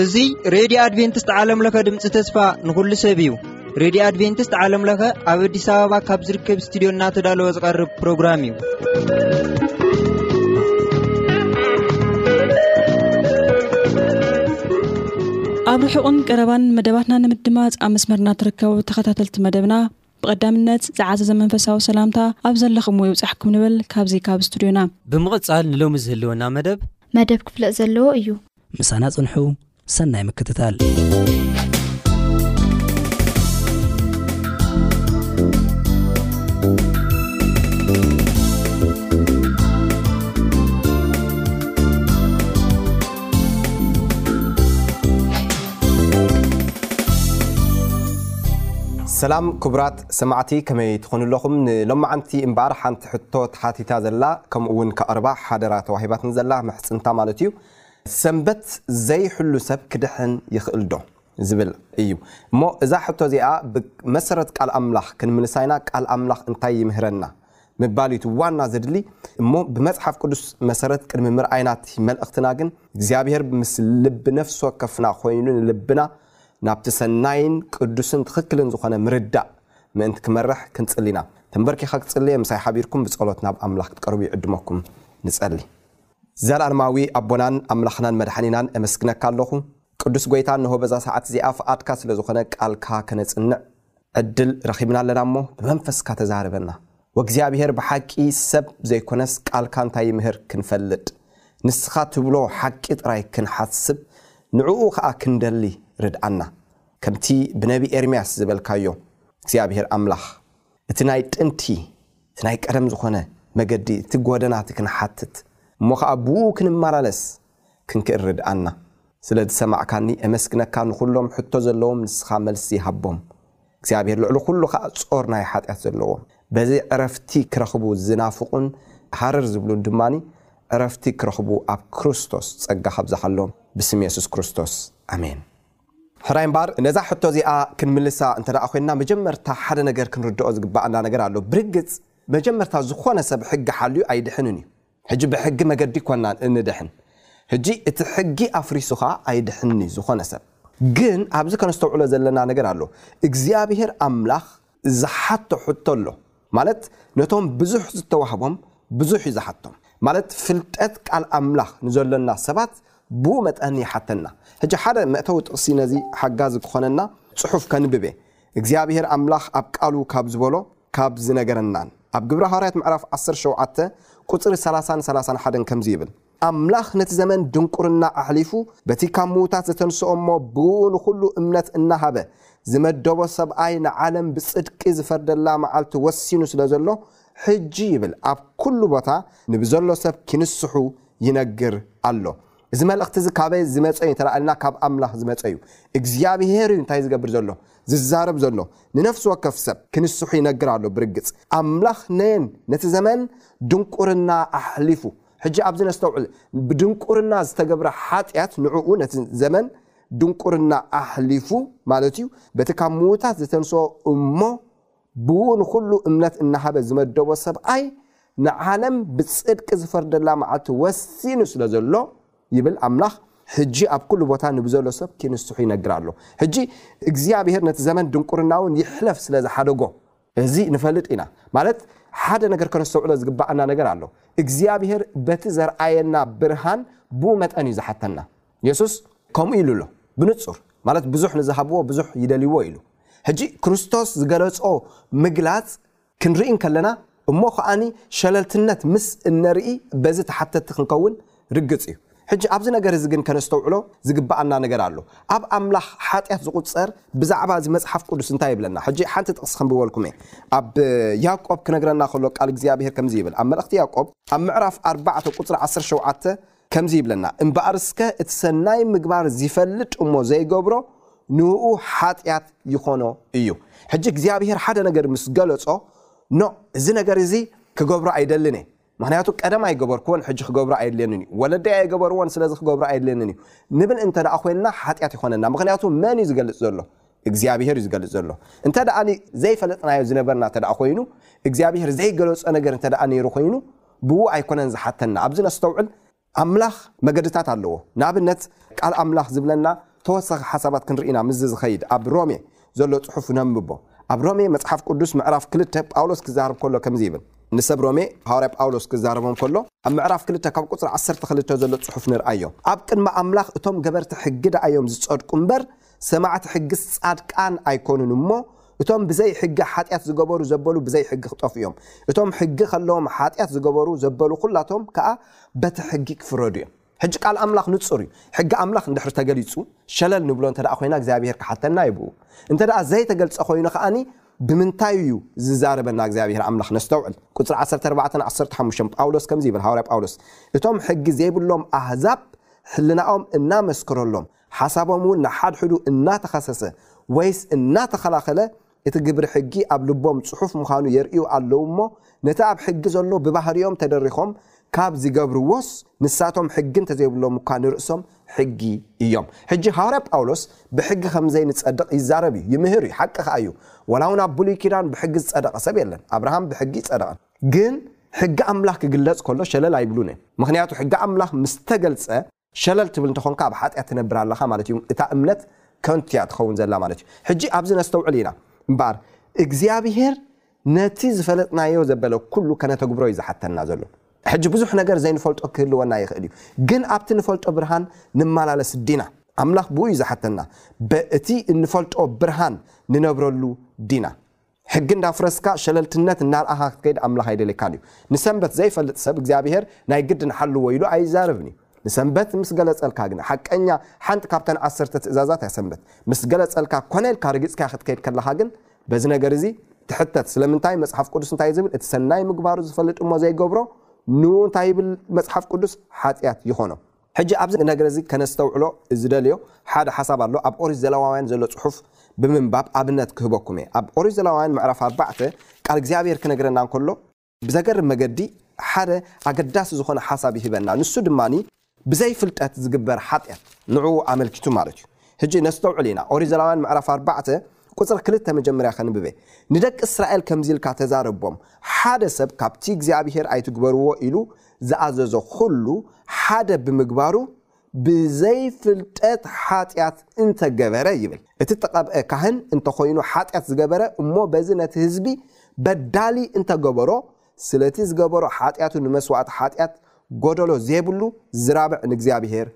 እዙ ሬድዮ ኣድቨንትስት ዓለምለኸ ድምፂ ተስፋ ንኹሉ ሰብ እዩ ሬድዮ ኣድቨንትስት ዓለምለኸ ኣብ ኣዲስ ኣበባ ካብ ዝርከብ እስትድዮ እናተዳለወ ዝቐርብ ፕሮግራም እዩ ኣብ ርሑቕን ቀረባን መደባትና ንምድማፅ ኣብ መስመርና ትርከቡ ተኸታተልቲ መደብና ብቐዳምነት ዝዓዘዘ መንፈሳዊ ሰላምታ ኣብ ዘለኹምዎ ይብፃሕኩም ንብል ካብዚ ካብ ስቱድዮና ብምቕፃል ንሎሚ ዝህልወና መደብ መደብ ክፍለጥ ዘለዎ እዩ። ምሳና ፅንሑ ሰናይ ምክትታል። ሰላም ክቡራት ሰማዕቲ ከመይ ትኾኑ ኣለኹም ንሎማዓንቲ እምበኣር ሓንቲ ሕቶ ተሓቲታ ዘላ ከምኡ እውን ከቕርባ ሓደራ ተዋሂባትን ዘላ ምሕፅንታ ማለት እዩ ሰንበት ዘይሕሉ ሰብ ክድሕን ይኽእል ዶ ዝብል እዩ እሞ እዛ ሕቶ እዚኣ ብመሰረት ቃል ኣምላኽ ክንምልሳ ኢና ቃል ኣምላኽ እንታይ ይምህረና ምባል እዩ እቲ ዋና ዘድሊ እሞ ብመጽሓፍ ቅዱስ መሰረት ቅድሚ ምርኣይና እቲ መልእኽትና ግን እግዚኣብሔር ምስ ልቢ ነፍሲ ወከፍና ኮይኑ ንልብና ናብቲ ሰናይን ቅዱስን ትኽክልን ዝኾነ ምርዳእ ምእንቲ ክመርሕ ክንጽሊ ኢና ተንበርኪኻ ክትጽልየ ምሳይ ሓቢርኩም ብጸሎት ናብ ኣምላኽ ክትቀርቡ ይዕድመኩም ንጸሊ ዘላለማዊ ኣቦናን ኣምላኽናን መድሓኒናን እመስግነካ ኣለኹ ቅዱስ ጐይታ እነሆ በዛ ሰዓት እዚኣ ፍቓድካ ስለ ዝኾነ ቃልካ ከነጽንዕ ዕድል ረኺብና ኣለና እሞ ብመንፈስካ ተዛረበና። ወእግዚኣብሔር ብሓቂ ሰብ ዘይኮነስ ቃልካ እንታይ ይምህር ክንፈልጥ ንስኻ ትብሎ ሓቂ ጥራይ ክንሓስብ ንዕኡ ከኣ ክንደሊ ርድኣና። ከምቲ ብነቢ ኤርምያስ ዝበልካዮ እግዚኣብሔር ኣምላኽ እቲ ናይ ጥንቲ እቲ ናይ ቀደም ዝኾነ መገዲ እቲ ጐደና እቲ ክንሓትት እሞ ከኣ ብኡ ክንመላለስ ክንክእል ርድኣና። ስለ ዝሰማዕካኒ ኤመስግነካ ንኹሎም ሕቶ ዘለዎም ንስኻ መልሲ ሃቦም እግዚኣብሔር ልዕሊ ኩሉ ከኣ ጾር ናይ ሓጢኣት ዘለዎም በዚ ዕረፍቲ ክረኽቡ ዝናፍቁን ሃረር ዝብሉን ድማ ዕረፍቲ ክረኽቡ ኣብ ክርስቶስ ጸጋ ካብዝሓሎም ብስም የሱስ ክርስቶስ ኣሜን። ሕራይ እምበኣር ነዛ ሕቶ እዚኣ ክንምልሳ እንተ ኮይንና መጀመርታ ሓደ ነገር ክንርድኦ ዝግብኣና ነገር ኣሎ ብርግጽ መጀመርታ ዝኾነ ሰብ ሕጊ ሓልዩ ኣይድሕንን እዩ ሕጂ ብሕጊ መገዲ ኮና እንድሕን ህጂ እቲ ሕጊ ኣፍሪሱ ከኣ ኣይድሕንንዩ ዝኮነ ሰብ። ግን ኣብዚ ከነስተውዕሎ ዘለና ነገር ኣሎ እግዚኣብሄር ኣምላኽ ዝሓቶ ሕቶ ኣሎ ማለት ነቶም ብዙሕ ዝተዋህቦም ብዙሕ እዩ ዝሓቶም ማለት ፍልጠት ቃል ኣምላኽ ንዘሎና ሰባት ብኡ መጠን ይሓተና ህጂ ሓደ መእተዊ ጥቅሲ ነዚ ሓጋዚ ክኮነና ጽሑፍ ከንብብ እየ እግዚኣብሄር ኣምላኽ ኣብ ቃሉ ካብ ዝበሎ ካብ ዝነገረናን ኣብ ግብሪ ሃዋርያት ምዕራፍ ዓሰርተ ሸውዓተ ቁጽሪ ሰላሳን ሰላሳን ሓደን ከምዚ ይብል፣ ኣምላኽ ነቲ ዘመን ድንቁርና ኣሕሊፉ በቲ ካብ ምዉታት ዘተንስኦ እሞ ብእኡ ንኹሉ እምነት እናሃበ ዝመደቦ ሰብኣይ ንዓለም ብጽድቂ ዝፈርደላ መዓልቲ ወሲኑ ስለ ዘሎ ሕጂ ይብል ኣብ ኩሉ ቦታ ንብዘሎ ሰብ ኪንስሑ ይነግር ኣሎ። እዚ መልእኽቲ እዚ ካበይ ዝመጸ እዩ እንተኢልና ካብ ኣምላኽ ዝመጸ እዩ። እግዚኣብሄር እዩ እንታይ ዝገብር ዘሎ ዝዛረብ ዘሎ። ንነፍሲ ወከፍ ሰብ ክንስሑ ይነግር ኣሎ ብርግጽ። ኣምላኽ ነየን ነቲ ዘመን ድንቁርና ኣሕሊፉ ሕጂ ኣብዚ ነስተውዕል ብድንቁርና ዝተገብረ ሓጢኣት ንዕኡ ነቲ ዘመን ድንቁርና ኣሕሊፉ ማለት እዩ በቲ ካብ ምዉታት ዝተንስኦ እሞ ብእኡ ንዅሉ እምነት እናሃበ ዝመደቦ ሰብኣይ፣ ንዓለም ብጽድቂ ዚፈርደላ መዓልቲ ወሲኑ ስለ ዘሎ፣ ይብል ኣምላኽ፣ ሕጂ ኣብ ኵሉ ቦታ ንብዘሎ ሰብ ኪንስሑ ይነግር ኣሎ። ሕጂ እግዚኣብሄር ነቲ ዘመን ድንቍርና'ውን ይሕለፍ ስለ ዝሓደጎ። እዚ ንፈልጥ ኢና። ማለት ሓደ ነገር ከነስተውዕሎ ዚግብኣና ነገር ኣሎ። እግዚኣብሄር በቲ ዘርኣየና ብርሃን ብኡ መጠን እዩ ዚሓተና። የሱስ ከምኡ ኢሉ ኣሎ ብንጹር ማለት ብዙሕ ንዝሃብዎ ብዙሕ ይደልይዎ ኢሉ ሕጂ ክርስቶስ ዝገለጾ ምግላጽ ክንርኢ እንከለና እሞ ከኣ ሸለልትነት ምስ እነርኢ በዚ ተሓተቲ ክንከውን ርግጽ እዩ ሕጂ ኣብዚ ነገር እዚ ግን ከነስተውዕሎ ዝግብኣና ነገር ኣሎ ኣብ ኣምላኽ ሓጢኣት ዝቁጸር ብዛዕባ እዚ መጽሓፍ ቅዱስ እንታይ ይብለና ሕጂ ሓንቲ ጥቕሲ ከንብበልኩም እየ ኣብ ያዕቆብ ክነግረና ከሎ ቃል እግዚኣብሔር ከምዚ ይብል ኣብ መልእኽቲ ያዕቆብ ኣብ ምዕራፍ 4 ቁጽሪ 17 ከምዚ ይብለና እምብኣርስከ እቲ ሰናይ ምግባር ዚፈልጥ እሞ ዘይገብሮ ንእኡ ሓጢኣት ይዀኖ እዩ። ሕጂ እግዚኣብሄር ሓደ ነገር ምስ ገለጾ ኖእ እዚ ነገር እዚ ክገብሮ ኣይደልን እየ ምኽንያቱ ቀደም ኣይገበርክዎን ሕጂ ክገብሮ ኣየድልየንን እዩ ወለደይ ኣይገበርዎን ስለዚ ክገብሮ ኣየድልየንን እዩ ንብል እንተ ደኣ ዀይንና ሓጢኣት ይዀነና ምኽንያቱ መን እዩ ዝገልጽ ዘሎ እግዚኣብሄር እዩ ዝገልጽ ዘሎ እንተ ደኣ ዘይፈለጥናዮ ዝነበርና እንተ ደኣ ዀይኑ እግዚኣብሄር ዘይገለጾ ነገር እንተ ደኣ ነይሩ ዀይኑ ብኡ ኣይኮነን ዝሓተና ኣብዚ ነስተውዕል ኣምላኽ መገድታት ኣለዎ ንኣብነት ቃል ኣምላኽ ዝብለና ተወሳኺ ሓሳባት ክንርኢ ኢና ምስዚ ዝኸይድ ኣብ ሮሜ ዘሎ ጽሑፍ ነንብቦ ኣብ ሮሜ መጽሓፍ ቅዱስ ምዕራፍ ክልተ ጳውሎስ ክዛረብ ከሎ ከምዚ ይብል ንሰብ ሮሜ ሃዋርያ ጳውሎስ ክዛረቦም ከሎ ኣብ ምዕራፍ ክልተ ካብ ቁጽሪ ዓሰርተ ክልተ ዘሎ ጽሑፍ ንርኣዮ ኣብ ቅድሚ ኣምላኽ እቶም ገበርቲ ሕጊ ደኣ እዮም ዝጸድቁ እምበር ሰማዕት ሕግስ ጻድቃን ኣይኮኑን እሞ እቶም ብዘይ ሕጊ ሓጢኣት ዝገበሩ ዘበሉ ብዘይ ሕጊ ክጠፍኡ እዮም እቶም ሕጊ ከለዎም ሓጢኣት ዝገበሩ ዘበሉ ኩላቶም ከኣ በቲ ሕጊ ክፍረዱ እዮም ሕጂ ቃል ኣምላኽ ንጹር እዩ ሕጊ ኣምላኽ እንድሕር ተገሊጹ ሸለል ንብሎ እንተ ኮይና እግዚኣብሄር ክሓተና ይብኡ እንተ ዘይተገልጸ ኮይኑ ከኣኒ ብምንታይ እዩ ዝዛረበና እግዚኣብሄር ኣምላኽ ነስተውዕል ቁጽሪ 14 15 ጳውሎስ ከምዚ ይብል ሃዋርያ ጳውሎስ እቶም ሕጊ ዘይብሎም ኣህዛብ ሕልናኦም እናመስክረሎም ሓሳቦም እውን ንሓድሕዱ እናተኸሰሰ ወይስ እናተኸላኸለ እቲ ግብሪ ሕጊ ኣብ ልቦም ጽሑፍ ምዃኑ የርእዩ ኣለዉ እሞ ነቲ ኣብ ሕጊ ዘሎ ብባህርዮም ተደሪኾም ካብ ዚገብርዎስ ንሳቶም ሕጊ እንተ ዘይብሎም እኳ ንርእሶም ሕጊ እዮም። ሕጂ ሃዋርያ ጳውሎስ ብሕጊ ከም ዘይንጸድቕ ይዛረብ እዩ፣ ይምህር እዩ፣ ሓቂ ከኣ እዩ። ዋላ እውን ኣብ ብሉይ ኪዳን ብሕጊ ዝጸደቐ ሰብ የለን፣ ኣብርሃም ብሕጊ ኣይጸደቐን። ግን ሕጊ ኣምላኽ ክግለጽ ከሎ ሸለል ኣይብሉን እዮም፣ ምኽንያቱ ሕጊ ኣምላኽ ምስ ተገልጸ፣ ሸለል ትብል እንተኾንካ ኣብ ሓጢኣት ትነብር ኣለኻ ማለት እዩ እታ እምነት ከንቱ እያ ትኸውን ዘላ ማለት እዩ ሕጂ ኣብዚ ነስተውዕል ኢና እምበኣር እግዚኣብሄር ነቲ ዝፈለጥናዮ ዘበለ ኩሉ ከነተግብሮ እዩ ዝሓተና ዘሎ ሕጂ ብዙሕ ነገር ዘይንፈልጦ ክህልወና ይኽእል እዩ ግን ኣብቲ ንፈልጦ ብርሃን ንመላለስ ዲና ኣምላኽ ብኡ እዩ ዝሓተና በእቲ እንፈልጦ ብርሃን ንነብረሉ ዲና ሕጊ እንዳፍረስካ ሸለልትነት እናርኣኻ ክትከይድ ኣምላኽ ኣይደልየካን እዩ። ንሰንበት ዘይፈልጥ ሰብ እግዚኣብሄር ናይ ግድን ሓልዎ ኢሉ ኣይዛረብን እዩ። ንሰንበት ምስ ገለጸልካ ግና ሓቀኛ ሓንቲ ካብተን ዓሰርተ ትእዛዛት እያ ሰንበት። ምስ ገለጸልካ ኮነ ኢልካ ረጊጽካያ ክትከይድ ከለኻ ግን በዚ ነገር እዚ ትሕተት ስለምንታይ መጽሓፍ ቅዱስ እንታይ እዩ ዝብል እቲ ሰናይ ምግባሩ ዝፈልጥ እሞ ዘይገብሮ ን እንታይ ይብል መጽሓፍ ቅዱስ ሓጥያት ይኾኖ። ሕጂ ኣብዚ ነገር እዚ ከነስተውዕሎ ዝደልዮ ሓደ ሓሳብ ኣሎ፣ ኣብ ኦሪት ዘሌዋውያን ዘሎ ጽሑፍ ብምንባብ ኣብነት ክህበኩም እየ። ኣብ ኦሪት ዘሌዋውያን ምዕራፍ ኣርባዕተ ቃል እግዚኣብሄር ክነግረና እንከሎ፣ ብዘገርም መገዲ ሓደ ኣገዳሲ ዝኾነ ሓሳብ ይህበና ንሱ ድማ፣ ብዘይ ፍልጠት ዝግበር ሓጢኣት ንዕኡ ኣመልኪቱ ማለት እዩ። ሕጂ ነስተውዕል ኢና፣ ኦሪት ዘሌዋውያን ምዕራፍ ኣርባዕተ ቁጽሪ ክልተ መጀመርያ ከንብብ እየ፣ ንደቂ እስራኤል ከምዚ ኢልካ ተዛረቦም፣ ሓደ ሰብ ካብቲ እግዚኣብሄር ኣይትግበርዎ ኢሉ ዝኣዘዞ ዅሉ ሓደ ብምግባሩ ብዘይ ፍልጠት ሓጢኣት እንተ ገበረ ይብል። እቲ እተቐብአ ካህን እንተ ዀይኑ ሓጢኣት ዝገበረ እሞ በዚ ነቲ ህዝቢ በዳሊ እንተ ገበሮ፣ ስለቲ ዝገበሮ ሓጢኣቱ ንመስዋእቲ ሓጢኣት ጐደሎ ዜብሉ ዝራብዕ ንእግዚኣብሄር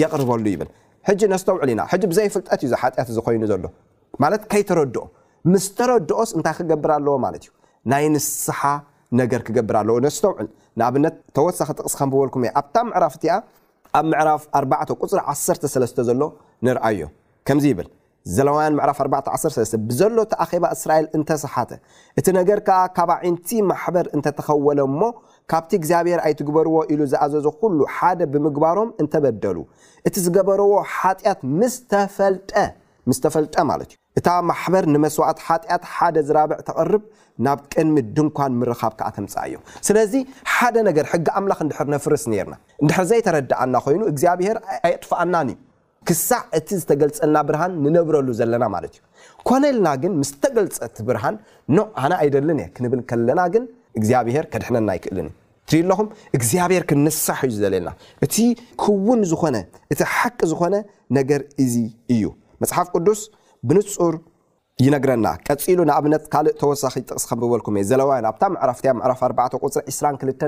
የቕርበሉ ይብል። ሕጂ ነስተውዕል ኢና። ሕጂ ብዘይ ፍልጠት እዩ እዚ ሓጢኣት እዚ ዀይኑ ዘሎ፣ ማለት ከይተረድኦ። ምስ ተረድኦስ እንታይ ኺገብር ኣለዎ ማለት እዩ? ናይ ንስሓ ነገር ክገብር ኣለዎ። ነስተውዕል። ንኣብነት፣ ተወሳኺ ጥቕሲ ከንብበልኩም እየ። ኣብታ ምዕራፍ እቲኣ፣ ኣብ ምዕራፍ ኣርባዕተ ቍጽሪ ዓሰርተ ሰለስተ ዘሎ ንርኣዮ። ከምዚ ይብል፣ ዘሌዋውያን ምዕራፍ ኣርባዕተ ዓሰርተ ሰለስተ፣ ብዘሎ እቲ ኣኼባ እስራኤል እንተ ሰሓተ፣ እቲ ነገር ከኣ ካብ ኣዒንቲ ማሕበር እንተ ተኸወለ እሞ፣ ካብቲ እግዚኣብሄር ኣይትግበርዎ ኢሉ ዝኣዘዞ ዅሉ ሓደ ብምግባሮም እንተ በደሉ፣ እቲ ዝገበርዎ ሓጢኣት ምስ ተፈልጠ፣ ምስ ተፈልጠ ማለት እዩ። እታ ማሕበር ንመስዋእቲ ሓጢኣት ሓደ ዝራብዕ ተቕርብ፣ ናብ ቅንሚ ድንኳን ምርኻብ ከኣ ተምጽኣ እዮ። ስለዚ ሓደ ነገር ሕጊ ኣምላኽ እንድሕር ነፍርስ ኔርና እንድሕር ዘይተረድኣና ኮይኑ እግዚኣብሄር ኣየጥፍኣናን እዩ ክሳዕ እቲ ዝተገልጸልና ብርሃን ንነብረሉ ዘለና ማለት እዩ። ኮነ ኢልና ግን ምስ ተገልጸ እቲ ብርሃን ኖእ ኣነ ኣይደልን እየ ክንብል ከለና ግን እግዚኣብሄር ከድሕነና ኣይክእልን እዩ። ትሪኡ ኣለኹም እግዚኣብሔር ክንሳሕ እዩ ዝደልየና እቲ ክውን ዝኾነ እቲ ሓቂ ዝኾነ ነገር እዚ እዩ መጽሓፍ ቅዱስ ብንጹር ይነግረና ቀጺሉ ንኣብነት ካልእ ተወሳኺ ጥቕስ ከንብበልኩም እየ ዘለዋውያን ኣብታ ምዕራፍ እቲኣ ምዕራፍ 4 ቁጽሪ 22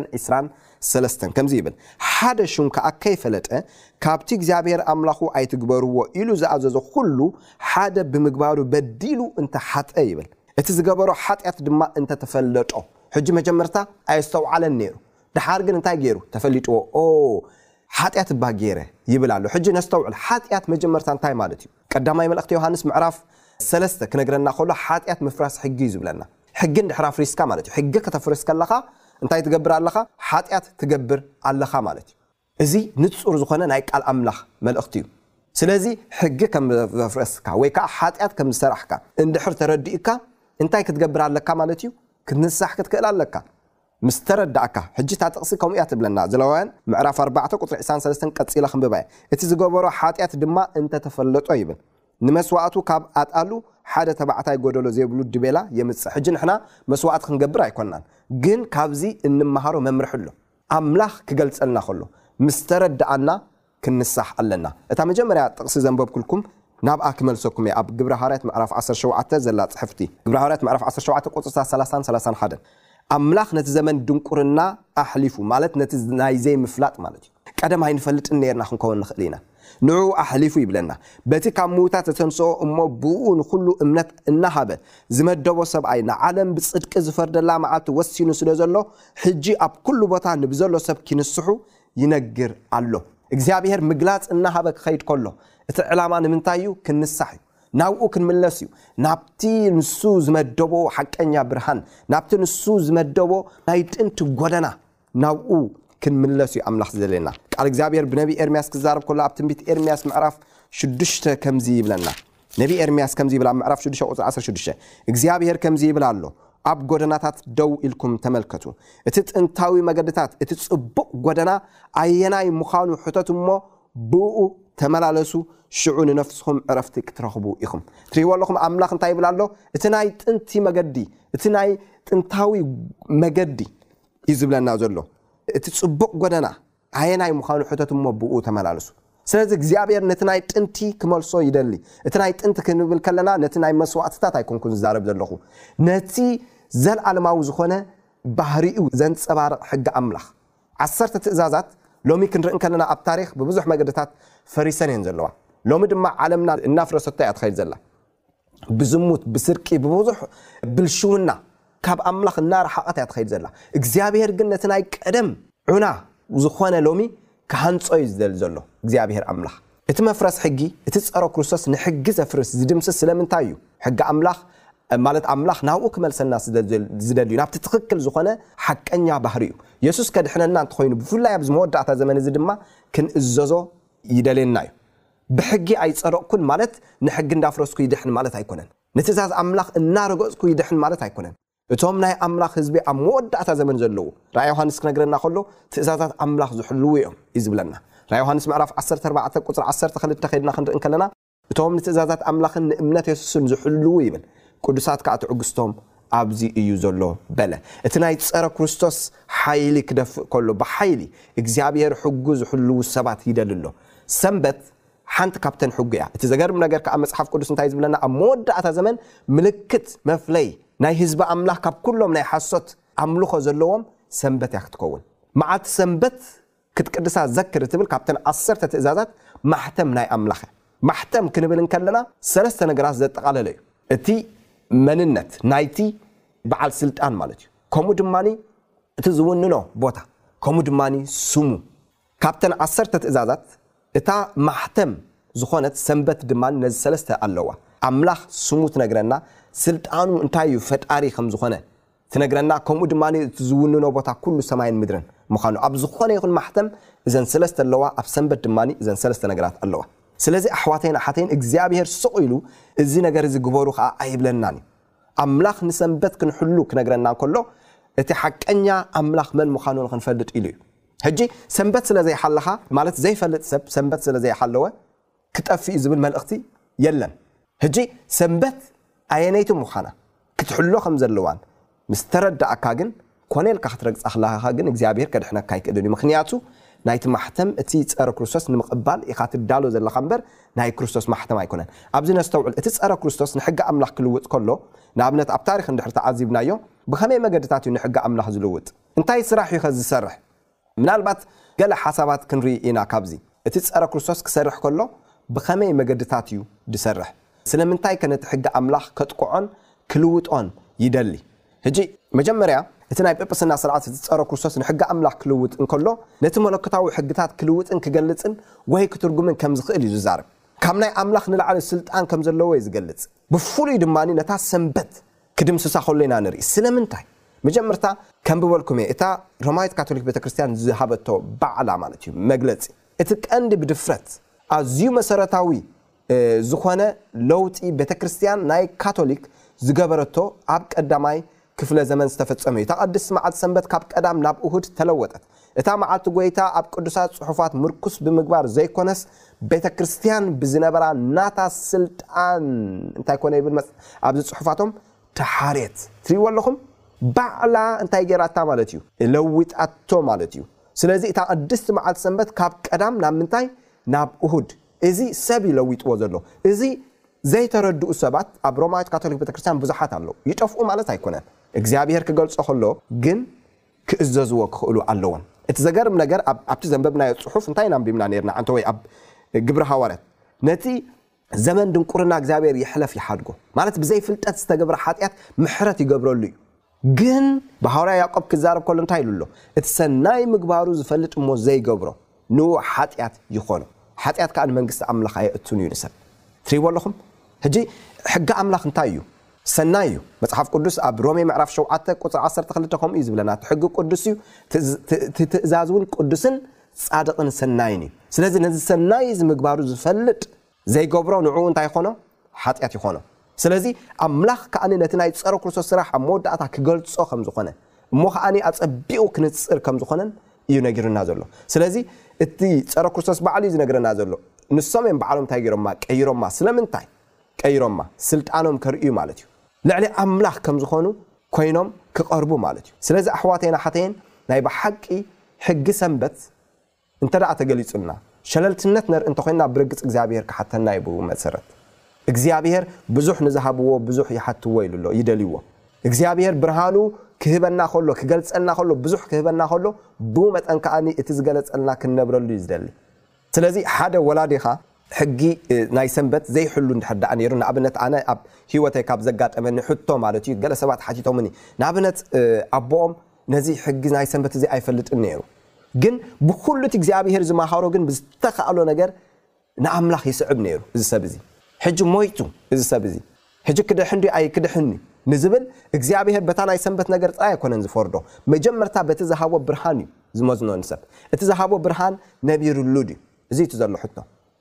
23 ከምዚ ይብል ሓደ ሽም ከኣ ከይፈለጠ ካብቲ እግዚኣብሔር ኣምላኹ ኣይትግበርዎ ኢሉ ዝኣዘዞ ኩሉ ሓደ ብምግባሩ በዲሉ እንተሓጥረ ይብል እቲ ዝገበሮ ሓጢኣት ድማ እንተተፈለጦ ሕጂ መጀመርታ ኣየስተውዓለን ኔሩ ደሓር ግን እንታይ ጌሩ ተፈሊጥዎ ኦው ሓጢኣት እባ ጌረ ይብል ኣሎ ሕጂ ነስተውዕል ሓጢኣት መጀመርታ እንታይ ማለት እዩ ቀዳማይ መልእኽቲ ዮሃንስ ምዕራፍ ሰለስተ ክነግረና ከሎ ሓጢኣት ምፍራስ ሕጊ እዩ ዝብለና ሕጊ እንድሕር ኣፍሪስካ ማለት እዩ ሕጊ ከተፍርስ ከለኻ እንታይ ትገብር ኣለኻ ሓጢኣት ትገብር ኣለኻ ማለት እዩ እዚ ንጹር ዝኾነ ናይ ቃል ኣምላኽ መልእኽቲ እዩ። ስለዚ ሕጊ ከም ዘፍረስካ ወይ ከኣ ሓጢኣት ከም ዝሰራሕካ እንድሕር ተረዲኡካ እንታይ ክትገብር ኣለካ ማለት እዩ? ክትንሳሕ ክትክእል ኣለካ። ምስ ተረዳኣካ፣ ሕጂ እታ ጥቕሲ ከምኡ እያ ትብለና፣ ዘሌዋውያን ምዕራፍ ኣርባዕተ ቁጽሪ ዕስራን ሰለስተን ቀጺለ ክንብባ እየ፣ እቲ ዝገበሮ ሓጢኣት ድማ እንተ ተፈለጦ ይብል፣ ንመስዋእቱ ካብ ኣጣሉ ሓደ ተባዕታይ ጎደሎ ዘይብሉ ድቤላ የምጽእ። ሕጂ ንሕና መስዋእቲ ክንገብር ኣይኮናን፣ ግን ካብዚ እንመሃሮ መምርሒ ኣሎ። ኣምላኽ ክገልጸልና ከሎ ምስ ተረድኣና ክንሳሕ ኣለና። እታ መጀመርያ ጥቕሲ ዘንበብኩልኩም ናብኣ ክመልሰኩም እየ ኣብ ግብሪ ሃዋርያት ምዕራፍ ዓሰርተ ሸውዓተ ዘላ ጽሕፍቲ ግብሪ ሃዋርያት ምዕራፍ ዓሰርተ ሸውዓተ ቁጽርታት ሰላሳን ሰላሳን ሓደን ኣምላኽ ነቲ ዘመን ድንቁርና ኣሕሊፉ ማለት ነቲ ናይ ዘይምፍላጥ ማለት እዩ ቀደም ኣይንፈልጥን ነርና ክንከውን ንኽእል ኢና ንዕኡ ኣሕሊፉ ይብለና። በቲ ካብ ምዉታት እተንስኦ እሞ ብእኡ ንዅሉ እምነት እናሃበ ዝመደቦ ሰብኣይ ንዓለም ብጽድቂ ዝፈርደላ መዓልቲ ወሲኑ ስለ ዘሎ ሕጂ ኣብ ኵሉ ቦታ ንብዘሎ ሰብ ኪንስሑ ይነግር ኣሎ። እግዚኣብሄር ምግላጽ እናሃበ ኪኸይድ ከሎ እቲ ዕላማ ንምንታይ እዩ? ክንንሳሕ እዩ። ናብኡ ክንምለስ እዩ። ናብቲ ንሱ ዝመደቦ ሓቀኛ ብርሃን፣ ናብቲ ንሱ ዝመደቦ ናይ ጥንቲ ጐደና ናብኡ ክንምለስ እዩ ኣምላኽ ዝደልየና። ቃል እግዚኣብሔር ብነቢ ኤርምያስ ክዛረብ ከሎ ኣብ ትንቢት ኤርምያስ ምዕራፍ ሽዱሽተ ከምዚ ይብለና። ነቢ ኤርምያስ ከምዚ ይብል ኣብ ምዕራፍ ሽዱሽተ ቁፅሪ ዓሰርተ ሽዱሽተ እግዚኣብሔር ከምዚ ይብል ኣሎ ኣብ ጎደናታት ደው ኢልኩም ተመልከቱ፣ እቲ ጥንታዊ መገድታት እቲ ጽቡቕ ጎደና ኣየናይ ምዃኑ ሕተቱ እሞ ብእኡ ተመላለሱ፣ ሽዑ ንነፍስኹም ዕረፍቲ ክትረኽቡ ኢኹም። ትሪእዎ ኣለኹም ኣምላኽ እንታይ ይብል ኣሎ? እቲ ናይ ጥንቲ መገዲ እቲ ናይ ጥንታዊ መገዲ እዩ ዝብለና ዘሎ። እቲ ጽቡቕ ጎደና ኣየናይ ምዃኑ ሕተቱ እሞ ብእኡ ተመላለሱ። ስለዚ እግዚኣብሔር ነቲ ናይ ጥንቲ ክመልሶ ይደሊ። እቲ ናይ ጥንቲ ክንብል ከለና ነቲ ናይ መስዋእትታት ኣይኮንኩን ዝዛረብ ዘለኹ። ነቲ ዘለዓለማዊ ዝኾነ ባህሪኡ ዘንጸባርቕ ሕጊ ኣምላኽ። ዓሰርተ ትእዛዛት ሎሚ ክንርኢ እንከለና ኣብ ታሪኽ ብብዙሕ መገድታት ፈሪሰን እየን ዘለዋ። ሎሚ ድማ ዓለምና እናፍረሰቶ እያ ትኸይድ ዘላ። ብዝሙት ብስርቂ ብብዙሕ ብልሽውና ካብ ኣምላኽ እናረሓቐት እያ ትኸይድ ዘላ እግዚኣብሄር ግን ነቲ ናይ ቀደም ዑና ዝኾነ ሎሚ ክሃንጾ እዩ ዝደሊ ዘሎ እግዚኣብሄር ኣምላኽ እቲ መፍረስ ሕጊ እቲ ጸረ ክርስቶስ ንሕጊ ዘፍርስ ዝድምስስ ስለምንታይ እዩ ሕጊ ኣምላኽ ማለት ኣምላኽ ናብኡ ክመልሰና ዝደልዩ ናብቲ ትኽክል ዝኾነ ሓቀኛ ባህሪ እዩ የሱስ ከድሕነና እንተኾይኑ ብፍላይ ኣብዚ መወዳእታ ዘመን እዚ ድማ ክንእዘዞ ይደልየና እዩ ብሕጊ ኣይጸደቕኩን ማለት ንሕጊ እንዳፍረስኩ ይድሕን ማለት ኣይኮነን። ንትእዛዝ ኣምላኽ እናረገጽኩ ይድሕን ማለት ኣይኮነን። እቶም ናይ ኣምላኽ ህዝቢ ኣብ መወዳእታ ዘመን ዘለዉ ራእይ ዮሃንስ ክነግረና ከሎ ትእዛዛት ኣምላኽ ዝሕልዉ እዮም እዩ ዝብለና። ራእይ ዮሃንስ ምዕራፍ ዓሰርተ ኣርባዕተ ቁጽሪ ዓሰርተ ክልተ ኬድና ክንርኢ እንከለና እቶም ንትእዛዛት ኣምላኽን ንእምነት የሱስን ዝሕልዉ ይብል ቅዱሳት ከኣ ትዕግስቶም ኣብዚ እዩ ዘሎ በለ። እቲ ናይ ጸረ ክርስቶስ ሓይሊ ክደፍእ ከሎ ብሓይሊ እግዚኣብሔር ሕጉ ዝሕልዉ ሰባት ይደሊ ኣሎ። ሰንበት ሓንቲ ካብተን ሕጉ እያ። እቲ ዘገርም ነገር ከኣ መጽሓፍ ቅዱስ እንታይ እዩ ዝብለና ኣብ መወዳእታ ዘመን ምልክት መፍለይ ናይ ህዝቢ ኣምላኽ ካብ ኩሎም ናይ ሓሶት ኣምልኾ ዘለዎም ሰንበት እያ ክትከውን። መዓልቲ ሰንበት ክትቅድሳ ዘክር እትብል ካብተን ዓሰርተ ትእዛዛት ማሕተም ናይ ኣምላኽ እያ። ማሕተም ክንብል እንከለና ሰለስተ ነገራት ዘጠቓለለ እዩ። እቲ መንነት ናይቲ በዓል ስልጣን ማለት እዩ። ከምኡ ድማ እቲ ዝውንኖ ቦታ ከምኡ ድማ ስሙ። ካብተን ዓሰርተ ትእዛዛት እታ ማሕተም ዝኾነት ሰንበት ድማ ነዚ ሰለስተ ኣለዋ። ኣምላኽ ስሙ ትነግረና፣ ስልጣኑ እንታይ እዩ ፈጣሪ ከም ዝኾነ ትነግረና ከምኡ ድማ እቲ ዝውንኖ ቦታ ኩሉ ሰማይን ምድርን ምኻኑ ኣብ ዝኾነ ይኹን ማሕተም እዘን ሰለስተ ኣለዋ ኣብ ሰንበት ድማ እዘን ሰለስተ ነገራት ኣለዋ ስለዚ ኣሕዋተይን ኣሓተይን እግዚኣብሄር ስቕ ኢሉ እዚ ነገር እዚ ግበሩ ኸኣ ኣይብለናን እዩ ኣምላኽ ንሰንበት ክንሕሉ ክነግረና እንከሎ እቲ ሓቀኛ ኣምላኽ መን ምኻኑ ንኽንፈልጥ ኢሉ እዩ ሕጂ ሰንበት ስለ ዘይሓለኻ ማለት ዘይፈልጥ ሰብ ሰንበት ስለ ዘይሓለወ ክጠፍእ'ዩ ዝብል መልእኽቲ የለን። ሕጂ ሰንበት ኣየነይቲ ምዃና ክትሕሎ ከም ዘለዋን ምስ ተረድኣካ ግን ኮነ ኢልካ ክትረግጻ ክላኸኻ ግን እግዚኣብሄር ከድሕነካ ኣይክእልን እዩ ምኽንያቱ ናይቲ ማሕተም እቲ ጸረ ክርስቶስ ንምቕባል ኢኻ ትዳሎ ዘለኻ እምበር ናይ ክርስቶስ ማሕተም ኣይኮነን። ኣብዚ ነስተውዕል እቲ ጸረ ክርስቶስ ንሕጊ ኣምላኽ ክልውጥ ከሎ ንኣብነት ኣብ ታሪኽ እንድሕሪ ተዓዚብናዮ ብኸመይ መገድታት እዩ ንሕጊ ኣምላኽ ዝልውጥ? እንታይ ስራሕ እዩኸ ዝሰርሕ? ምናልባት ገለ ሓሳባት ክንርኢ ኢና ካብዚ። እቲ ጸረ ክርስቶስ ክሰርሕ ከሎ ብኸመይ መገድታት እዩ ዝሰርሕ? ስለምንታይከ ነቲ ሕጊ ኣምላኽ ከጥቅዖን ክልውጦን ይደሊ? ሕጂ መጀመርያ እቲ ናይ ጵጵስና ስርዓት እቲ ጸረ ክርስቶስ ንሕጊ ኣምላኽ ክልውጥ እንከሎ ነቲ መለኮታዊ ሕግታት ክልውጥን ክገልጽን ወይ ክትርጉምን ከም ዝኽእል እዩ ዝዛረብ። ካብ ናይ ኣምላኽ ንላዕሊ ስልጣን ከም ዘለዎ እዩ ዝገልጽ። ብፍሉይ ድማ ነታ ሰንበት ክድምስሳ ከሎ ኢና ንርኢ። ስለምንታይ? መጀመርታ ከንብበልኩም እየ፣ እታ ሮማዊት ካቶሊክ ቤተ ክርስቲያን ዝሃበቶ ባዕላ ማለት እዩ መግለጺ፣ እቲ ቀንዲ ብድፍረት ኣዝዩ መሰረታዊ ዝኾነ ለውጢ ቤተ ክርስቲያን ናይ ካቶሊክ ዝገበረቶ ኣብ ቀዳማይ ክፍለ ዘመን ዝተፈጸመ እዩ፣ እታ ቅድስቲ መዓልቲ ሰንበት ካብ ቀዳም ናብ እሁድ ተለወጠት። እታ መዓልቲ ጐይታ ኣብ ቅዱሳት ጽሑፋት ምርኩስ ብምግባር ዘይኰነስ፣ ቤተ ክርስትያን ብዝነበራ ናታ ስልጣን እንታይ ኰነ ይብል ኣብዚ ጽሑፋቶም፣ ተሓርየት። ትርእይዎ ኣለኹም? ባዕላ እንታይ ገይራታ ማለት እዩ? ለዊጣቶ ማለት እዩ። ስለዚ እታ ቅድስቲ መዓልቲ ሰንበት ካብ ቀዳም ናብ ምንታይ? ናብ እሁድ። እዚ ሰብ እዩ ለዊጥዎ ዘሎ። እዚ ዘይተረድኡ ሰባት ኣብ ሮማዊት ካቶሊክ ቤተ ክርስትያን ብዙሓት ኣለዉ። ይጠፍኡ ማለት ኣይኰነን። እግዚኣብሄር ክገልጾ ከሎ ግን ክእዘዝዎ ክኽእሉ ኣለዎም። እቲ ዘገርም ነገር ኣብ ኣብቲ ዘንበብናዮ ጽሑፍ እንታይ ኢና ኣንቢብና ኔርና ኣንተ ወይ ኣብ ግብሪ ሃዋርያት ነቲ ዘመን ድንቁርና እግዚኣብሔር ይሕለፍ ይሓድጎ ማለት ብዘይ ፍልጠት ዝተገብረ ሓጢኣት ምሕረት ይገብረሉ እዩ ግን ብሃዋርያ ያዕቆብ ክዛረብ ከሎ እንታይ ኢሉ ኣሎ እቲ ሰናይ ምግባሩ ዝፈልጥ እሞ ዘይገብሮ ንኡ ሓጢኣት ይኾኖ ሓጢኣት ከኣ ንመንግስቲ ኣምላኽ ኣየእቱን እዩ ንሰብ ትሪእዎ ኣለኹም ህጂ ሕጊ ኣምላኽ እንታይ እዩ ሰናይ እዩ መጽሓፍ ቅዱስ ኣብ ሮሜ ምዕራፍ ሸውዓተ ቁጽሪ ዓሰርተ ክልተ ከምኡ እዩ ዝብለና እቲ ሕጊ ቅዱስ እዩ እቲ ትእዛዝ እውን ቅዱስን ጻድቕን ሰናይን እዩ ስለዚ ነዚ ሰናይ እዚ ምግባሩ ዝፈልጥ ዘይገብሮ ንዕኡ እንታይ ይዀኖ? ሓጢኣት ይዀኖ። ስለዚ ኣምላኽ ከኣ ነቲ ናይ ጸረ ክርስቶስ ስራሕ ኣብ መወዳእታ ክገልጾ ከም ዝዀነ እሞ ከኣ ኣጸቢቑ ክንጽር ከም ዝዀነን እዩ ነጊሩና ዘሎ። ስለዚ እቲ ጸረ ክርስቶስ ባዕሉ እዩ ዝነግረና ዘሎ። ንሶም እዮም ባዕሎም እንታይ ገይሮማ? ቀይሮማ። ስለምንታይ ቀይሮማ? ስልጣኖም ከርእዩ ማለት እዩ። ልዕሊ ኣምላኽ ከም ዝዀኑ ኰይኖም ክቐርቡ ማለት እዩ። ስለዚ ኣሕዋተይን ኣሓተይን ናይ ብሓቂ ሕጊ ሰንበት እንተደኣ ተገሊጹልና፣ ሸለልትነት ነርኢ እንተኾይንና ብርግጽ እግዚኣብሄር ክሓተና እዩ ብእኡ መሰረት። እግዚኣብሄር ብዙሕ ንዝሃብዎ ብዙሕ ይሓትዎ ኢሉ ኣሎ፣ ይደልዎ። እግዚኣብሄር ብርሃኑ ክህበና ከሎ፣ ክገልጸልና ከሎ፣ ብዙሕ ክህበና ከሎ፣ ብኡ መጠን ከኣ እቲ ዝገለጸልና ክንነብረሉ እዩ ዝደሊ። ስለዚ ሓደ ወላዲኻ ሕጊ ናይ ሰንበት ዘይሕሉ እንድሕር ደኣ ነይሩ፣ ንኣብነት ኣነ ኣብ ህይወተይ ካብ ዘጋጠመኒ ሕቶ ማለት እዩ፣ ገለ ሰባት ሓቲቶምኒ ንኣብነት ኣቦኦም፣ ነዚ ሕጊ ናይ ሰንበት እዚ ኣይፈልጥን ነይሩ ግን ብኩሉ እቲ እግዚኣብሄር ዝማሃሮ ግን ብዝተካእሎ ነገር ንኣምላኽ ይስዕብ ነይሩ እዚ ሰብ እዚ ሕጂ ሞይቱ እዚ ሰብ እዚ ሕጂ ክድሕን ድዩ ኣይክድሕን እዩ ንዝብል እግዚኣብሄር በታ ናይ ሰንበት ነገር ጥራይ ኣይኮነን ዝፈርዶ መጀመርታ በቲ ዝሃቦ ብርሃን እዩ ዝመዝኖ ንሰብ እቲ ዝሃቦ ብርሃን ነቢርሉ ድዩ እዚ እቲ ዘሎ ሕቶ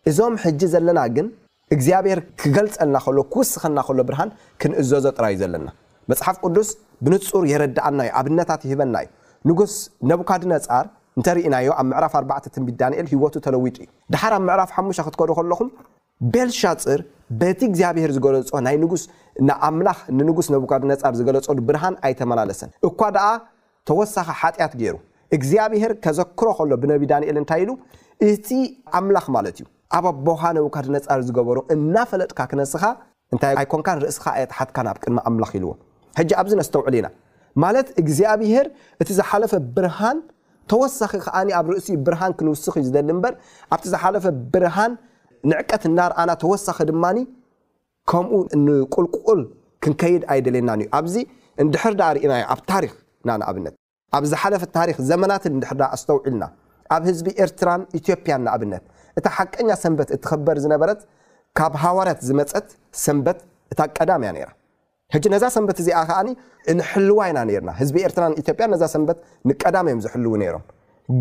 እዞም ሕጂ ዘለና ግን እግዚኣብሔር ክገልጸልና ከሎ ክውስኸና ከሎ ብርሃን ክንእዘዞ ጥራይ እዩ ዘለና። መጽሓፍ ቅዱስ ብንጹር የረድኣና እዩ ኣብነታት ይህበና እዩ። ንጉስ ነቡካድነጻር እንተ ርኢናዮ ኣብ ምዕራፍ ኣርባዕተ ትንቢት ዳንኤል ህይወቱ ተለዊጡ እዩ። ድሓር ኣብ ምዕራፍ ሓሙሽተ ክትከዱ ከለኹም ቤልሻጽር በቲ እግዚኣብሔር ዝገለጾ ናይ ንጉስ ንኣምላኽ ንንጉስ ነቡካድነጻር ዝገለጸሉ ብርሃን ኣይተመላለሰን እኳ ደኣ ተወሳኺ ሓጢኣት ገይሩ እግዚኣብሄር ከዘክሮ ከሎ ብነብዪ ዳንኤል እንታይ ኢሉ እቲ ኣምላኽ ማለት እዩ ኣብ ኣቦኻ ነቡካድነጻር ዝገበሮ እናፈለጥካ ክነስኻ እንታይ ኣይኮንካን ርእስኻ ኣየጥሓትካን ኣብ ቅድሚ ኣምላኽ ኢልዎ ሕጂ ኣብዚ ነስተውዕል ኢና ማለት እግዚኣብሄር እቲ ዝሓለፈ ብርሃን ተወሳኺ ከኣ ኣብ ርእሲኡ ብርሃን ክንውስኽ እዩ ዝደሊ እምበር ኣብቲ ዝሓለፈ ብርሃን ንዕቀት እናርኣና ተወሳኺ ድማ ከምኡ ንቁልቁል ክንከይድ ኣይደልየናን እዩ። ኣብዚ እንድሕር ደኣ ርኢናዮ ኣብ ታሪኽ ና ንኣብነት ኣብ ዝሓለፈ ታሪኽ ዘመናት እንድሕር ደኣ ኣስተውዒልና ኣብ ህዝቢ ኤርትራን ኢትዮጵያን ንኣብነት እታ ሓቀኛ ሰንበት እትኽበር ዝነበረት ካብ ሃዋርያት ዝመጸት ሰንበት እታ ቀዳም እያ ነይራ። ሕጂ ነዛ ሰንበት እዚኣ ከኣ እንሕልዋ ኢና ነይርና። ህዝቢ ኤርትራን ኢትዮጵያን ነዛ ሰንበት ንቀዳም እዮም ዝሕልዉ ነይሮም።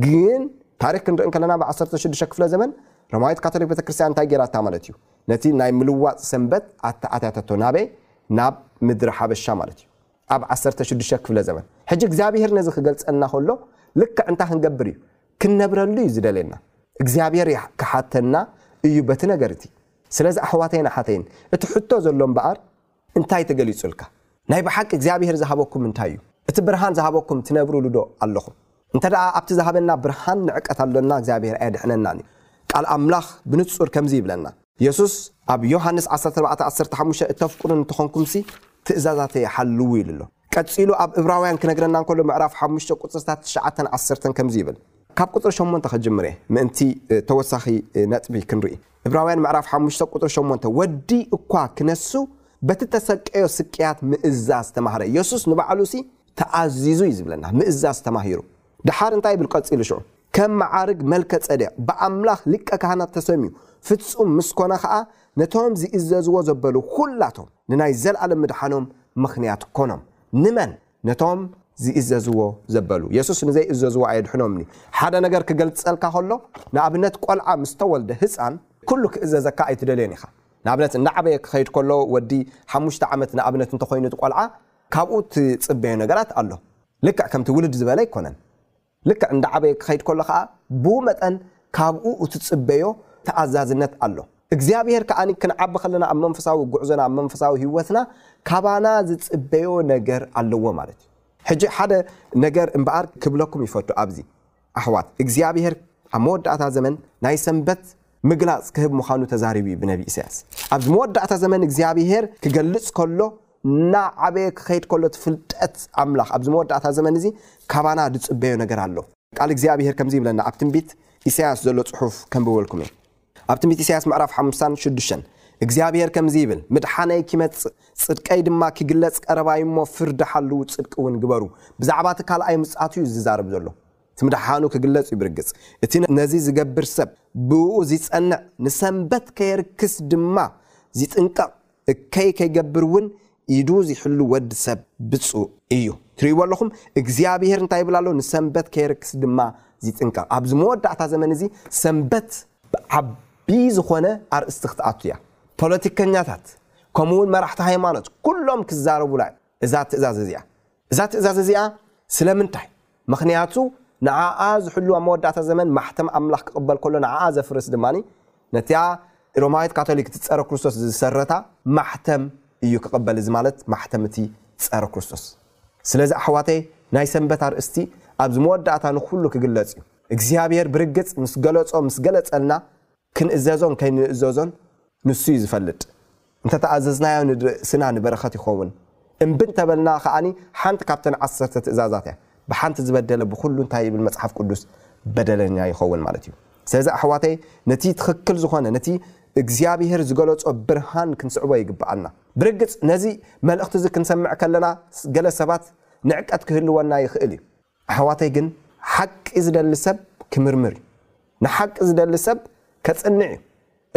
ግን ታሪኽ ክንርኢ እንከለና ብ ዓሰርተ ሽዱሽተ ክፍለ ዘመን ሮማዊት ካቶሊክ ቤተክርስትያን እንታይ ገይራታ ማለት እዩ? ነቲ ናይ ምልዋጥ ሰንበት ኣተኣታተቶ ናበይ ናብ ምድሪ ሓበሻ ማለት እዩ ኣብ ዓሰርተ ሽዱሽተ ክፍለ ዘመን ሕጂ እግዚኣብሄር ነዚ ክገልጸልና ከሎ ልክዕ እንታይ ክንገብር እዩ ክንነብረሉ እዩ ዝደልየና እግዚኣብሄር ክሓተና እዩ በቲ ነገር እቲ ስለዚ ኣሕዋተይን ኣሓተይን እቲ ሕቶ ዘሎ እምበኣር እንታይ ተገሊጹልካ? ናይ ብሓቂ እግዚኣብሄር ዝሃበኩም እንታይ እዩ? እቲ ብርሃን ዝሃበኩም ትነብርሉዶ ኣለኹም? እንተድኣ ኣብቲ ዝሃበና ብርሃን ንዕቀት ኣሎና እግዚኣብሄር ኣየድሕነናን እዩ። ቃል ኣምላኽ ብንጹር ከምዚ ይብለና። የሱስ ኣብ ዮሃንስ ዓሰርተ ኣርባዕተ ዓሰርተ ሓሙሽተ እተፍቅሩኒ እንተኾንኩምሲ ትእዛዛተይ ሓልዉ ኢሉ ኣሎ። ቀጺሉ ኣብ እብራውያን ክነግረና እንከሎ ምዕራፍ ሓሙሽተ ቁጽርታት ትሽዓተን ዓሰርተን ከምዚ ይብል። ካብ ቁጽሪ ሸሞንተ ክጅምር እየ ምእንቲ ተወሳኺ ነጥቢ ክንርኢ። ዕብራውያን ምዕራፍ ሓሙሽተ ቁጥሪ ሸሞንተ ወዲ እኳ ክነሱ በቲ ተሰቀዮ ስቅያት ምእዛዝ ተማህረ የሱስ ንባዕሉ ሲ ተኣዚዙ እዩ ዝብለና ምእዛዝ ተማሂሩ ደሓር እንታይ ይብል ቀጺሉ ሽዑ ከም መዓርግ መልከ ጸዴቅ ብኣምላኽ ሊቀ ካህናት ተሰምዩ ፍጹም ምስ ኮነ ኸኣ ነቶም ዝእዘዝዎ ዘበሉ ዅላቶም ንናይ ዘለኣለም ምድሓኖም ምኽንያት ኰኖም ንመን ነቶም ዚእዘዝዎ ዘበሉ። የሱስ ንዘይእዘዝዎ ኣየድሕኖምን እዩ። ሓደ ነገር ኪገልጸልካ ኸሎ፣ ንኣብነት ቈልዓ ምስ ተወልደ፣ ህጻን ኵሉ ኪእዘዘካ ኣይትደልዮን ኢኻ። ንኣብነት እናዓበየ ኪኸይድ ከሎ፣ ወዲ ሓሙሽተ ዓመት ንኣብነት እንተ ዀይኑ እቲ ቈልዓ፣ ካብኡ ትጽበዮ ነገራት ኣሎ። ልክዕ ከምቲ ውልድ ዝበለ ኣይኰነን። ልክዕ እንዳዓበየ ክኸይድ ከሎ ከኣ ብኡ መጠን ካብኡ እትጽበዮ ተኣዛዝነት ኣሎ። እግዚኣብሄር ከኣ ክንዓቢ ከለና ኣብ መንፈሳዊ ጉዕዞና ኣብ መንፈሳዊ ህይወትና ካባና ዝጽበዮ ነገር ኣለዎ ማለት እዩ። ሕጂ ሓደ ነገር እምበኣር ክብለኩም ይፈቱ ኣብዚ ኣሕዋት እግዚኣብሄር ኣብ መወዳእታ ዘመን ናይ ሰንበት ምግላፅ ክህብ ምዃኑ ተዛሪቡ እዩ ብነቢ ኢሳያስ ኣብዚ መወዳእታ ዘመን እግዚኣብሄር ክገልፅ ከሎ እናዓበየ ክኸይድ ከሎ እቲ ፍልጠት ኣምላኽ ኣብዚ መወዳእታ ዘመን እዚ ካባና ዝፅበዮ ነገር ኣሎ ቃል እግዚኣብሄር ከምዚ ይብለና ኣብ ትንቢት ኢሳያስ ዘሎ ፅሑፍ ከንብበልኩም እየ ኣብ ትንቢት ኢሳያስ ምዕራፍ ሓምሳን ሽዱሽተን እግዚኣብሄር ከምዚ ይብል ምድሓነይ ኪመጽእ ጽድቀይ ድማ ኪግለጽ ቀረባዩ እሞ ፍርዲ ሓልዉ ጽድቂ እውን ግበሩ ብዛዕባ እቲ ካልኣይ ምጽኣት እዩ ዝዛረብ ዘሎ እቲ ምድሓኑ ክግለጽ እዩ ብርግጽ። እቲ ነዚ ዚገብር ሰብ ብእኡ ዚጸንዕ ንሰንበት ከየርክስ ድማ ዚጥንቀቕ እከይ ከይገብር እውን ኢዱ ዚሕሉ ወድ ሰብ ብጹእ እዩ። ትርእይዎ ኣለኹም እግዚኣብሄር እንታይ ይብል ኣሎ ንሰንበት ከየርክስ ድማ ዚጥንቀቕ። ኣብዚ መወዳእታ ዘመን እዚ ሰንበት ብዓቢ ዝኾነ ኣርእስቲ ክትኣቱ እያ። ፖለቲከኛታት ከምኡውን መራሕቲ ሃይማኖት ኩሎም ክዛረቡላ እዮም እዛ ትእዛዝ እዚኣ። እዛ ትእዛዝ እዚኣ ስለምንታይ? ምኽንያቱ ንዓኣ ዝሕሉ ኣብ መወዳእታ ዘመን ማሕተም ኣምላኽ ክቕበል ከሎ ንዓኣ ዘፍርስ ድማ ነታ ሮማዊት ካቶሊክ እቲ ጸረ ክርስቶስ ዝሰረታ ማሕተም እዩ ክቕበል እዚ ማለት ማሕተም እቲ ጸረ ክርስቶስ ስለዚ ኣሕዋተይ ናይ ሰንበት ኣርእስቲ ኣብዚ መወዳእታ ንኹሉ ክግለጽ እዩ እግዚኣብሔር ብርግጽ ምስ ገለጾ ምስ ገለጸልና ክንእዘዞን ከይንእዘዞን ንሱ እዩ ዝፈልጥ። እንተ ተኣዘዝናዮ ንርእስና ንበረኸት ይኸውን። እምቢ እንተ በልና ኸኣ ሓንቲ ካብተን ዓሰርተ ትእዛዛት እያ። ብሓንቲ ዝበደለ ብዅሉ እንታይ ይብል መጽሓፍ ቅዱስ? በደለኛ ይኸውን ማለት እዩ። ስለዚ ኣሕዋተይ ነቲ ትኽክል ዝዀነ ነቲ እግዚኣብሄር ዝገለጾ ብርሃን ክንስዕቦ ይግብኣና። ብርግጽ ነዚ መልእኽቲ እዚ ክንሰምዕ ከለና ገለ ሰባት ንዕቀት ክህልወና ይኽእል እዩ። ኣሕዋተይ ግን ሓቂ ዝደሊ ሰብ ክምርምር እዩ ንሓቂ ዝደሊ ሰብ ከጽንዕ እዩ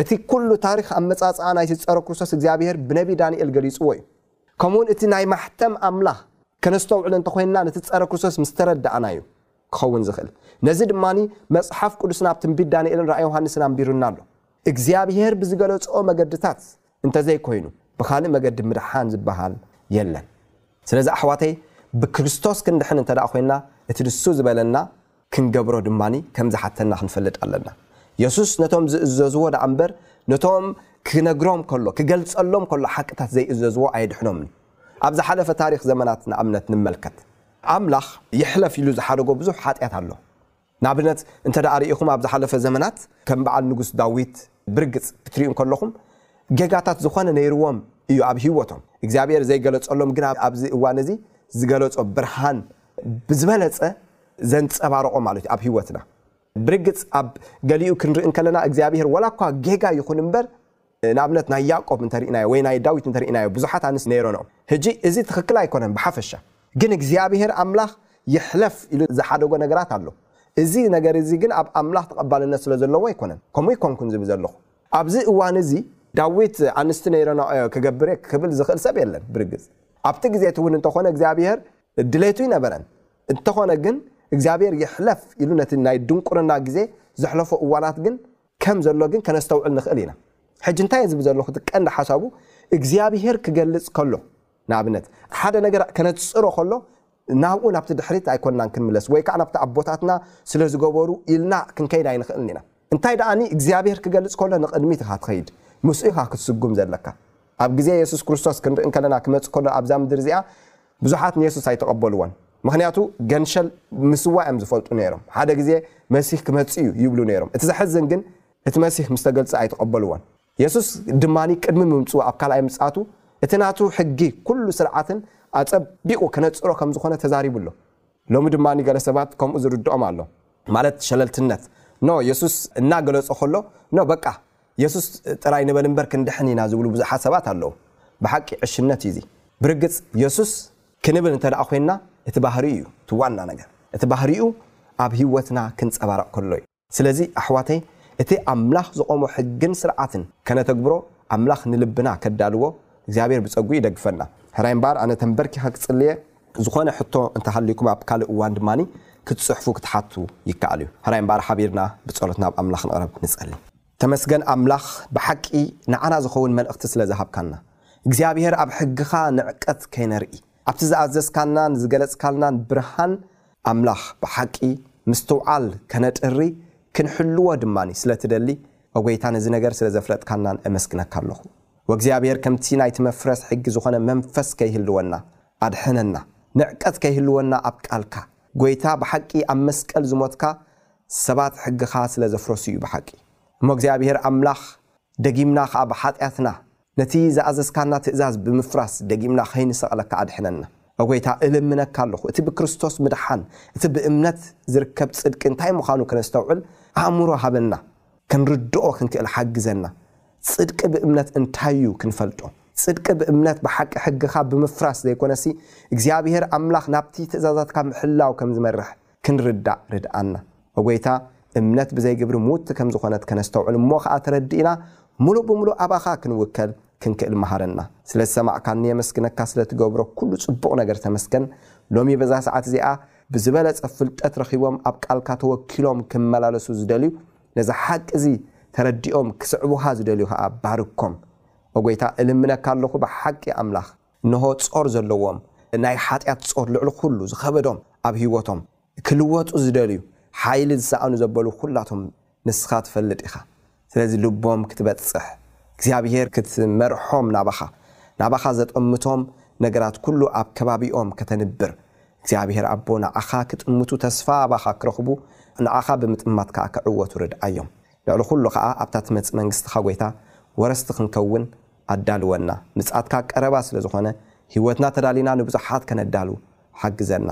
እቲ ኩሉ ታሪኽ ኣመጻጽኣ ናይቲ ጸረ ክርስቶስ እግዚኣብሄር ብነቢ ዳንኤል ገሊጽዎ እዩ ከምኡውን እቲ ናይ ማሕተም ኣምላኽ ከነስተውዕል እንተ ኮይንና ነቲ ጸረ ክርስቶስ ምስ ተረዳእና እዩ ክኸውን ዝኽእል ነዚ ድማ መጽሓፍ ቅዱስና ኣብ ትንቢት ዳንኤልን ራእይ ዮሃንስን ኣንቢሩና ኣሎ እግዚኣብሄር ብዝገለጾ መገድታት እንተዘይኮይኑ ብኻልእ መገዲ ምድሓን ዝበሃል የለን። ስለዚ ኣሕዋተይ ብክርስቶስ ክንድሕን እንተድኣ ኮይንና እቲ ንሱ ዝበለና ክንገብሮ ድማ ከም ዝሓተና ክንፈልጥ ኣለና። የሱስ ነቶም ዝእዘዝዎ ድኣ እምበር ነቶም ክነግሮም ከሎ ክገልጸሎም ከሎ ሓቅታት ዘይእዘዝዎ ኣየድሕኖምን። ኣብ ዝሓለፈ ታሪኽ ዘመናት ንኣብነት ንመልከት። ኣምላኽ ይሕለፍ ኢሉ ዝሓደጎ ብዙሕ ሓጢኣት ኣሎ። ንኣብነት እንተደኣ ርኢኹም ኣብ ዝሓለፈ ዘመናት ከም በዓል ንጉስ ዳዊት ብርግጽ ክትሪኡ እንከለኹም ጌጋታት ዝኾነ ነይርዎም እዩ ኣብ ሂወቶም እግዚኣብሄር ዘይገለጸሎም ግን ኣብዚ እዋን እዚ ዝገለጾ ብርሃን ብዝበለጸ ዘንጸባርቆ ማለት እዩ ኣብ ሂወትና ብርግጽ ኣብ ገሊኡ ክንርኢ እንከለና እግዚኣብሄር ወላ እኳ ጌጋ ይኹን እምበር ንኣብነት ናይ ያእቆብ እንተሪእናዮ ወይ ናይ ዳዊት እንተሪእናዮ ብዙሓት ኣንስት ነይረንኦ ህጂ እዚ ትክክል ኣይኮነን ብሓፈሻ ግን እግዚኣብሄር ኣምላኽ ይሕለፍ ኢሉ ዝሓደጎ ነገራት ኣሎ እዚ ነገር እዚ ግን ኣብ ኣምላኽ ተቀባልነት ስለ ዘለዎ ኣይኮነን ከምኡ ኣይኮንኩን ዝብል ዘለኹ ኣብዚ እዋን እዚ ዳዊት ኣንስት ነይረንኦ ክገብር እየ ክብል ዝኽእል ሰብ የለን ብርግጽ ኣብቲ ግዜ እቲ እውን እንተኾነ እግዚኣብሄር ድሌቱ ኣይነበረን እንተኾነ ግን እግዚኣብሄር ይሕለፍ ኢሉ ነቲ ናይ ድንቁርና ግዜ ዘሕለፎ እዋናት ግን ከም ዘሎ ግን ከነስተውዕል ንኽእል ኢና። ሕጂ እንታይ እየ ዝብል ዘለኹ እቲ ቀንዲ ሓሳቡ እግዚኣብሄር ክገልጽ ከሎ ንኣብነት ሓደ ነገር ከነጽሮ ከሎ ናብኡ ናብቲ ድሕሪት ኣይኮናን ክንምለስ ወይ ከኣ ናብቲ ኣቦታትና ስለ ዝገበሩ ኢልና ክንከይድ ኣይንኽእልን ኢና። እንታይ ደኣ ን እግዚኣብሄር ክገልጽ ከሎ ንቕድሚት ኢኻ ትኸይድ ምስኡ ኢኻ ክትስጉም ዘለካ። ኣብ ግዜ የሱስ ክርስቶስ ክንርኢ እንከለና ክመጽእ ከሎ ኣብዛ ምድሪ እዚኣ ብዙሓት ንየሱስ ኣይተቐበልዎን፣ ምኽንያቱ ገንሸል ምስዋእ እዮም ዝፈልጡ ነይሮም። ሓደ ግዜ መሲህ ክመጽእ እዩ ይብሉ ነይሮም። እቲ ዘሕዝን ግን እቲ መሲህ ምስ ተገልጸ ኣይተቐበልዎን። የሱስ ድማ ቅድሚ ምምጽኡ ኣብ ካልኣይ ምጽኣቱ እቲ ናቱ ሕጊ፣ ኵሉ ስርዓትን ኣጸቢቑ ከነጽሮ ከም ዝዀነ ተዛሪቡ ኣሎ። ሎሚ ድማ ገለ ሰባት ከምኡ ዝርድኦም ኣሎ። ማለት ሸለልትነት ን የሱስ እናገለጾ ከሎ ን በቃ የሱስ ጥራይ ንበል እምበር ክንድሕን ኢና ዝብሉ ብዙሓት ሰባት ኣለዉ። ብሓቂ ዕሽነት እዩ እዚ። ብርግጽ የሱስ ክንብል እንተ ደኣ ዄንና እቲ ባህርዩ እዩ እቲ ዋና ነገር። እቲ ባህርዩ ኣብ ህይወትና ክንጸባረቕ ከሎ እዩ። ስለዚ ኣሕዋተይ እቲ ኣምላኽ ዝቆሞ ሕግን ስርዓትን ከነተግብሮ ኣምላኽ ንልብና ከዳልዎ እግዚኣብሔር ብጸጉኡ ይደግፈና። ሕራይ እምበኣር ኣነ ተንበርኪኸ ክጽልየ ዝኾነ ሕቶ እንተሃልዩኩም ኣብ ካልእ እዋን ድማ ክትጽሕፉ ክትሓቱ ይከኣል እዩ። ሕራይ እምበኣር ሓቢርና ብጸሎት ናብ ኣምላኽ ንቕረብ ንጸሊ። ተመስገን ኣምላኽ ብሓቂ ንዓና ዝኸውን መልእኽቲ ስለ ዝሃብካና። እግዚኣብሔር ኣብ ሕግኻ ንዕቀት ከይነርኢ ኣብቲ ዝኣዘዝካናን ዝገለጽካልናን ብርሃን ኣምላኽ ብሓቂ ምስትውዓል ከነጥሪ ክንሕልዎ ድማ ስለ ትደሊ ኦ ጎይታ ነዚ ነገር ስለ ዘፍለጥካናን ኤመስግነካ ኣሎኹ ወእግዚኣብሔር ከምቲ ናይቲ መፍረስ ሕጊ ዝኾነ መንፈስ ከይህልወና ኣድሕነና ንዕቀት ከይህልወና ኣብ ቃልካ ጎይታ ብሓቂ ኣብ መስቀል ዝሞትካ ሰባት ሕግኻ ስለ ዘፍረሱ እዩ ብሓቂ እሞ እግዚኣብሔር ኣምላኽ ደጊምና ኸኣ ብሓጢኣትና ነቲ ዝኣዘዝካና ትእዛዝ ብምፍራስ ደጊምና ኸይንሰቕለካ ኣድሕነና። ኦ ጐይታ፣ እልምነካ ኣለኹ፣ እቲ ብክርስቶስ ምድሓን፣ እቲ ብእምነት ዚርከብ ጽድቂ እንታይ ምዃኑ ከነስተውዕል ኣእምሮ ሃበና። ክንርድኦ ኽንክእል ሓግዘና። ጽድቂ ብእምነት እንታይ እዩ ክንፈልጦ። ጽድቂ ብእምነት ብሓቂ ሕግኻ ብምፍራስ ዘይኰነሲ፣ እግዚኣብሄር ኣምላኽ ናብቲ ትእዛዛትካ ምሕላው ከም ዚመርሕ ክንርዳእ ርድኣና። ኦጎይታ እምነት ብዘይ ግብሪ ምውቲ ከም ዝኾነት ከነስተውዕል እሞ ኸኣ ተረዲእና ምሉእ ብምሉእ ኣባኻ ክንውከል ክንክእል መሃረና። ስለ ዝሰማዕካኒ የመስግነካ ስለ ትገብሮ ኩሉ ጽቡቕ ነገር ተመስገን። ሎሚ በዛ ሰዓት እዚኣ ብዝበለጸ ፍልጠት ረኺቦም ኣብ ቃልካ ተወኪሎም ክመላለሱ ዝደልዩ ነዛ ሓቂ እዚ ተረዲኦም ክስዕቡኻ ዝደልዩ ኸኣ ባርኮም። ኦጎይታ እልምነካ ኣለኹ ብሓቂ ኣምላኽ። እነሆ ጾር ዘለዎም፣ ናይ ሓጢኣት ጾር ልዕሊ ኹሉ ዝኸበዶም ኣብ ህይወቶም፣ ክልወጡ ዝደልዩ፣ ሓይሊ ዝሰኣኑ ዘበሉ ኹላቶም ንስኻ ትፈልጥ ኢኻ። ስለዚ ልቦም ክትበጽሕ፣ እግዚኣብሄር ክትመርሖም ናባኻ፣ ናባኻ ዘጠምቶም ነገራት ኩሉ ኣብ ከባቢኦም ከተንብር፣ እግዚኣብሄር ኣቦ ንዓኻ ክጥምቱ ተስፋ ኣባኻ ክረኽቡ ንዓኻ ብምጥማት ከኣ ክዕወቱ ርድኣዮም። ልዕሊ ኹሉ ከኣ ኣብታ ትመጽእ መንግስትኻ ጎይታ ወረስቲ ክንከውን ኣዳልወና ምጽኣትካ ቀረባ ስለ ዝኾነ ሂወትና ተዳሊና ንብዙሓት ከነዳሉ ሓግዘና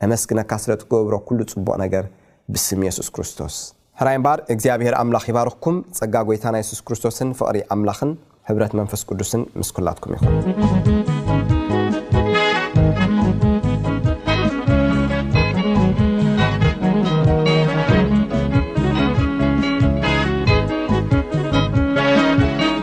ኤመስግነካ ስለ ትገብሮ ኩሉ ጽቡቅ ነገር ብስም የሱስ ክርስቶስ። ሕራይ እምበኣር እግዚኣብሄር ኣምላኽ ይባርኽኩም ጸጋ ጎይታና የሱስ ክርስቶስን ፍቅሪ ኣምላኽን ሕብረት መንፈስ ቅዱስን ምስ ኩላትኩም ይኹን።